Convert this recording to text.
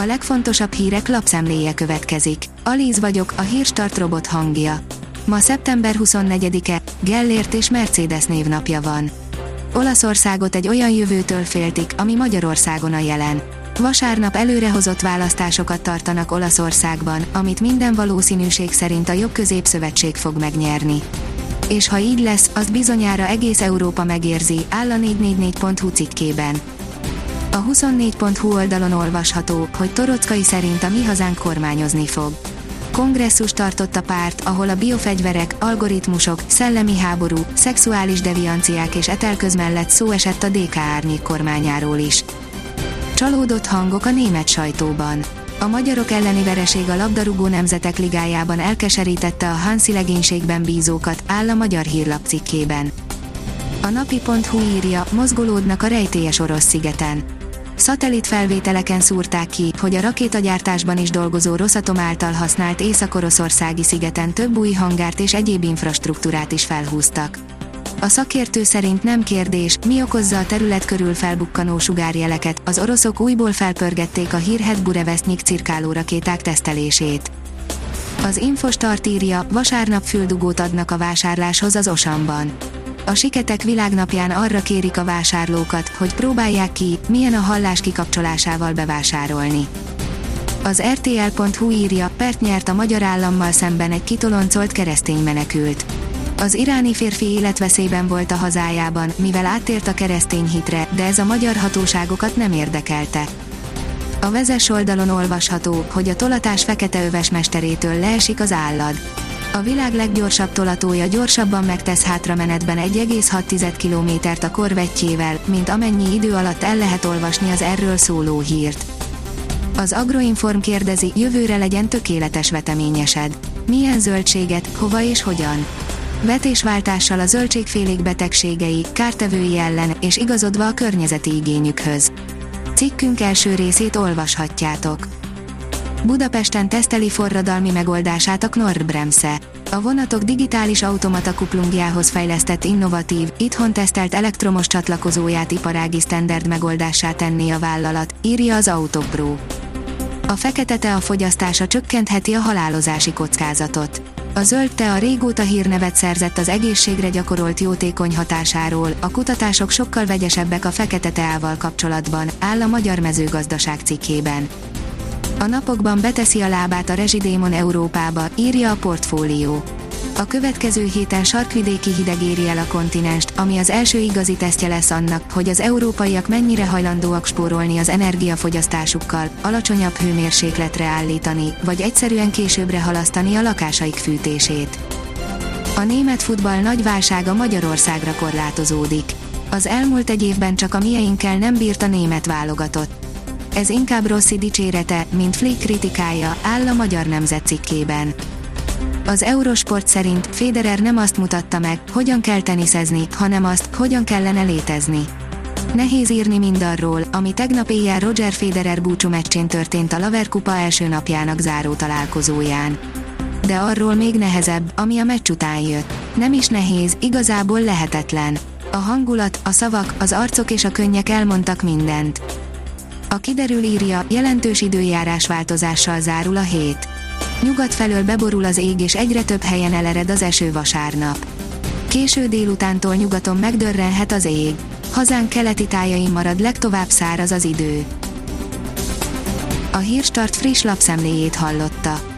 A legfontosabb hírek lapszemléje következik. Alíz vagyok, a hírstart robot hangja. Ma szeptember 24-e, Gellért és Mercedes névnapja van. Olaszországot egy olyan jövőtől féltik, ami Magyarországon a jelen. Vasárnap előrehozott választásokat tartanak Olaszországban, amit minden valószínűség szerint a jobb középszövetség fog megnyerni. És ha így lesz, azt bizonyára egész Európa megérzi, áll a 444.hu cikkében. A 24.hu oldalon olvasható, hogy Torockai szerint a mi hazánk kormányozni fog. Kongresszus tartott a párt, ahol a biofegyverek, algoritmusok, szellemi háború, szexuális devianciák és etelköz mellett szó esett a DK árnyék kormányáról is. Csalódott hangok a német sajtóban. A magyarok elleni vereség a labdarúgó nemzetek ligájában elkeserítette a Hansi legénységben bízókat, áll a magyar hírlap cikkében. A napi.hu írja, mozgolódnak a rejtélyes orosz szigeten Szatellit felvételeken szúrták ki, hogy a rakétagyártásban is dolgozó Rosatom által használt Észak-Oroszországi szigeten több új hangárt és egyéb infrastruktúrát is felhúztak. A szakértő szerint nem kérdés, mi okozza a terület körül felbukkanó sugárjeleket, az oroszok újból felpörgették a hírhet Burevestnyik cirkáló rakéták tesztelését. Az Infostart írja, vasárnap füldugót adnak a vásárláshoz az Osamban a Siketek világnapján arra kérik a vásárlókat, hogy próbálják ki, milyen a hallás kikapcsolásával bevásárolni. Az RTL.hu írja, pert nyert a magyar állammal szemben egy kitoloncolt keresztény menekült. Az iráni férfi életveszélyben volt a hazájában, mivel áttért a keresztény hitre, de ez a magyar hatóságokat nem érdekelte. A vezes oldalon olvasható, hogy a tolatás fekete öves mesterétől leesik az állad a világ leggyorsabb tolatója gyorsabban megtesz hátramenetben 1,6 kilométert a korvetjével, mint amennyi idő alatt el lehet olvasni az erről szóló hírt. Az Agroinform kérdezi, jövőre legyen tökéletes veteményesed. Milyen zöldséget, hova és hogyan? Vetésváltással a zöldségfélék betegségei, kártevői ellen és igazodva a környezeti igényükhöz. Cikkünk első részét olvashatjátok. Budapesten teszteli forradalmi megoldását a Knorr-Bremse. A vonatok digitális automata kuplungjához fejlesztett innovatív, itthon tesztelt elektromos csatlakozóját iparági standard megoldásá tenné a vállalat, írja az Autopro. A fekete tea fogyasztása csökkentheti a halálozási kockázatot. A zöld tea régóta hírnevet szerzett az egészségre gyakorolt jótékony hatásáról, a kutatások sokkal vegyesebbek a fekete teával kapcsolatban, áll a Magyar Mezőgazdaság cikkében. A napokban beteszi a lábát a rezsidémon Európába, írja a portfólió. A következő héten sarkvidéki hideg éri el a kontinenst, ami az első igazi tesztje lesz annak, hogy az európaiak mennyire hajlandóak spórolni az energiafogyasztásukkal, alacsonyabb hőmérsékletre állítani, vagy egyszerűen későbbre halasztani a lakásaik fűtését. A német futball nagy válsága Magyarországra korlátozódik. Az elmúlt egy évben csak a mieinkkel nem bírt a német válogatott ez inkább Rossi dicsérete, mint Flick kritikája, áll a Magyar Nemzet cikkében. Az Eurosport szerint Federer nem azt mutatta meg, hogyan kell teniszezni, hanem azt, hogyan kellene létezni. Nehéz írni mindarról, ami tegnap éjjel Roger Federer búcsú meccsén történt a Laver Kupa első napjának záró találkozóján. De arról még nehezebb, ami a meccs után jött. Nem is nehéz, igazából lehetetlen. A hangulat, a szavak, az arcok és a könnyek elmondtak mindent. A kiderül írja, jelentős időjárás változással zárul a hét. Nyugat felől beborul az ég és egyre több helyen elered az eső vasárnap. Késő délutántól nyugaton megdörrenhet az ég. Hazánk keleti tájain marad legtovább száraz az idő. A Hírstart friss lapszemléjét hallotta.